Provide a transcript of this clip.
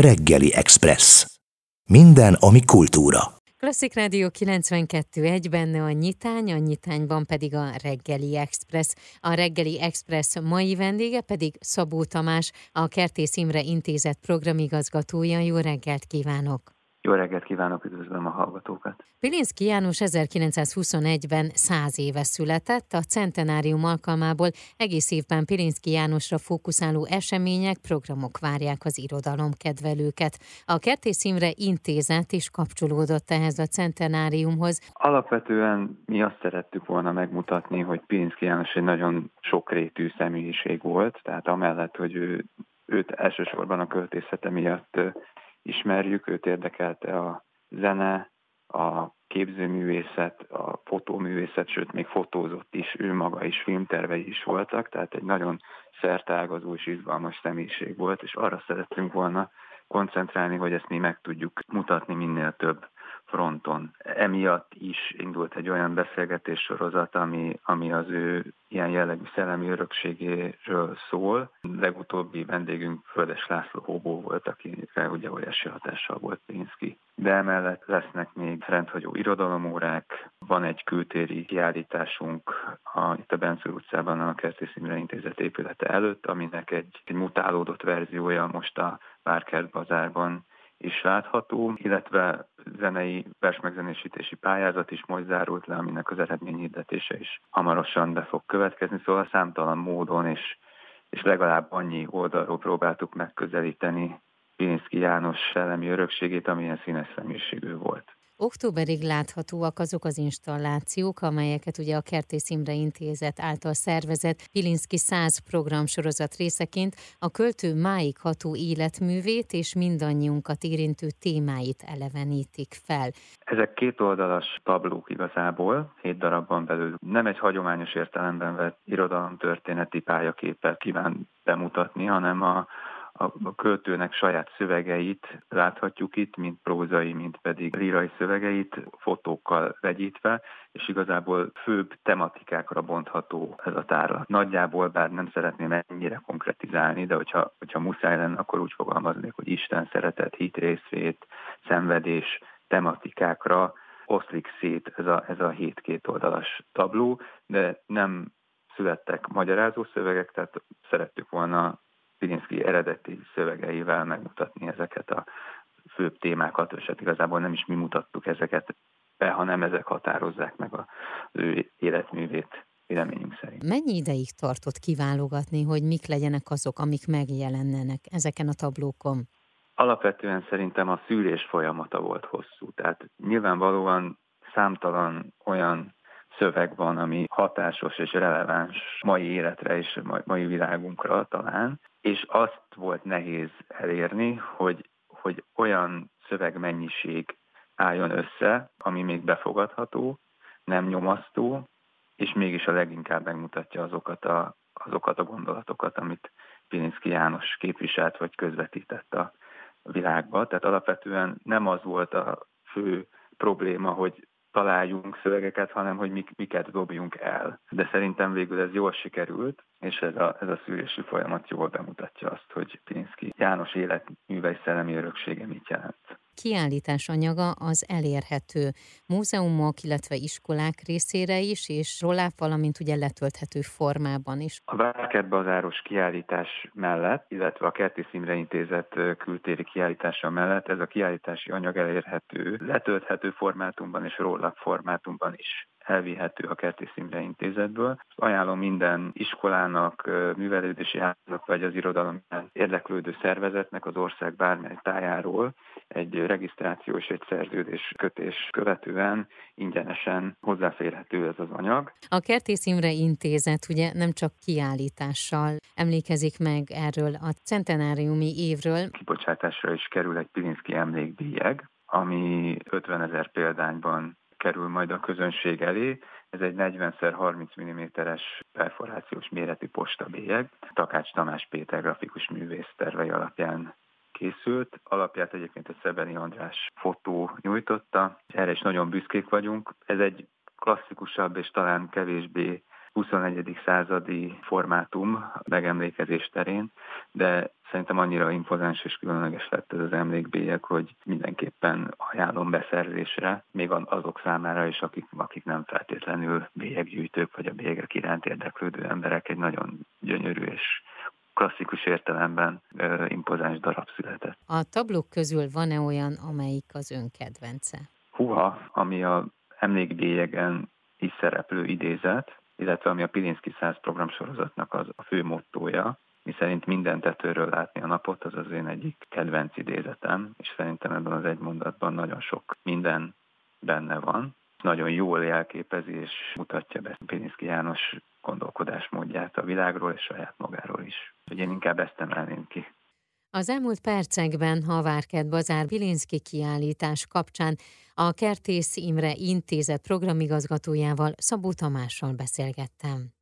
Reggeli Express. Minden, ami kultúra. Klasszik Rádió 92.1 benne a nyitány, a nyitányban pedig a Reggeli Express. A Reggeli Express mai vendége pedig Szabó Tamás, a Kertész Imre Intézet programigazgatója. Jó reggelt kívánok! Jó reggelt kívánok, üdvözlöm a hallgatókat! Pilinszki János 1921-ben 100 éve született, a centenárium alkalmából egész évben Pilinszki Jánosra fókuszáló események, programok várják az irodalom kedvelőket. A Kertész Imre Intézet is kapcsolódott ehhez a centenáriumhoz. Alapvetően mi azt szerettük volna megmutatni, hogy Pilinszki János egy nagyon sokrétű személyiség volt, tehát amellett, hogy ő, őt elsősorban a költészete miatt ismerjük, őt érdekelte a zene, a képzőművészet, a fotóművészet, sőt még fotózott is, ő maga is, filmtervei is voltak, tehát egy nagyon szertágazó és izgalmas személyiség volt, és arra szerettünk volna koncentrálni, hogy ezt mi meg tudjuk mutatni minél több fronton. Emiatt is indult egy olyan beszélgetés sorozat, ami, ami az ő ilyen jellegű szellemi örökségéről szól. Legutóbbi vendégünk Földes László Hóbó volt, akire ugye óriási hatással volt Pénzki. De emellett lesznek még rendhagyó irodalomórák, van egy kültéri kiállításunk a, itt a Bence utcában a Kertész Imre Intézet épülete előtt, aminek egy, egy mutálódott verziója most a Várkert bazárban is látható, illetve zenei versmegzenésítési pályázat is most zárult le, aminek az eredményhirdetése is hamarosan be fog következni, szóval számtalan módon és, és legalább annyi oldalról próbáltuk megközelíteni Pilinszki János szellemi örökségét, amilyen színes személyiségű volt. Októberig láthatóak azok az installációk, amelyeket ugye a Kertész Imre Intézet által szervezett Pilinszki 100 programsorozat részeként a költő máig ható életművét és mindannyiunkat érintő témáit elevenítik fel. Ezek két oldalas tablók igazából, hét darabban belül. Nem egy hagyományos értelemben vett irodalomtörténeti pályaképet kíván bemutatni, hanem a a költőnek saját szövegeit láthatjuk itt, mint prózai, mint pedig lírai szövegeit fotókkal vegyítve, és igazából főbb tematikákra bontható ez a tárlat. Nagyjából, bár nem szeretném ennyire konkretizálni, de hogyha, hogyha muszáj lenne, akkor úgy fogalmaznék, hogy Isten szeretet, hit részvét, szenvedés tematikákra oszlik szét ez a, ez a hét két oldalas tabló, de nem születtek magyarázó szövegek, tehát szerettük volna Pilinszki eredeti szövegeivel megmutatni ezeket a főbb témákat, és hát igazából nem is mi mutattuk ezeket be, hanem ezek határozzák meg az ő életművét véleményünk szerint. Mennyi ideig tartott kiválogatni, hogy mik legyenek azok, amik megjelennenek ezeken a tablókon? Alapvetően szerintem a szűrés folyamata volt hosszú, tehát nyilvánvalóan számtalan olyan szöveg van, ami hatásos és releváns mai életre és mai világunkra talán, és azt volt nehéz elérni, hogy, hogy olyan szövegmennyiség álljon össze, ami még befogadható, nem nyomasztó, és mégis a leginkább megmutatja azokat a, azokat a gondolatokat, amit Pilinszki János képviselt vagy közvetített a világba. Tehát alapvetően nem az volt a fő probléma, hogy találjunk szövegeket, hanem hogy mik, miket dobjunk el. De szerintem végül ez jól sikerült, és ez a, ez a szűrési folyamat jól bemutatja azt, hogy Pilinszki János életművei szellemi öröksége mit jelent kiállítás anyaga az elérhető múzeumok, illetve iskolák részére is, és rólá, valamint ugye letölthető formában is. A Várkertbazáros kiállítás mellett, illetve a Kerti Imre Intézet kültéri kiállítása mellett ez a kiállítási anyag elérhető letölthető formátumban és rólap formátumban is elvihető a Kertész Imre Intézetből. Ajánlom minden iskolának, művelődési háznak vagy az irodalom érdeklődő szervezetnek az ország bármely tájáról egy regisztráció és egy szerződés kötés követően ingyenesen hozzáférhető ez az anyag. A Kertész Imre Intézet ugye nem csak kiállítással emlékezik meg erről a centenáriumi évről. Kibocsátásra is kerül egy Pilinszki emlékdíjeg, ami 50 ezer példányban kerül majd a közönség elé. Ez egy 40x30 mm-es perforációs méretű postabélyeg. Takács Tamás Péter grafikus művész tervei alapján készült. Alapját egyébként egy Szebeni András fotó nyújtotta. Erre is nagyon büszkék vagyunk. Ez egy klasszikusabb és talán kevésbé 21. századi formátum megemlékezés terén, de szerintem annyira impozáns és különleges lett ez az emlékbélyek, hogy mindenképpen ajánlom beszerzésre, még azok számára is, akik, akik nem feltétlenül bélyeggyűjtők, vagy a bélyegek iránt érdeklődő emberek, egy nagyon gyönyörű és klasszikus értelemben ö, impozáns darab született. A tablók közül van-e olyan, amelyik az ön kedvence? Huha, ami a emlékbélyegen is szereplő idézet, illetve ami a Pilinszki 100 programsorozatnak az a fő mottója, mi szerint minden tetőről látni a napot, az az én egyik kedvenc idézetem, és szerintem ebben az egy mondatban nagyon sok minden benne van. Nagyon jól jelképezi és mutatja be Pilinszki János gondolkodásmódját a világról és saját magáról is. Úgyhogy én inkább ezt emelném ki. Az elmúlt percekben a Várkert Bazár Bilinszki kiállítás kapcsán a Kertész Imre Intézet programigazgatójával Szabó Tamással beszélgettem.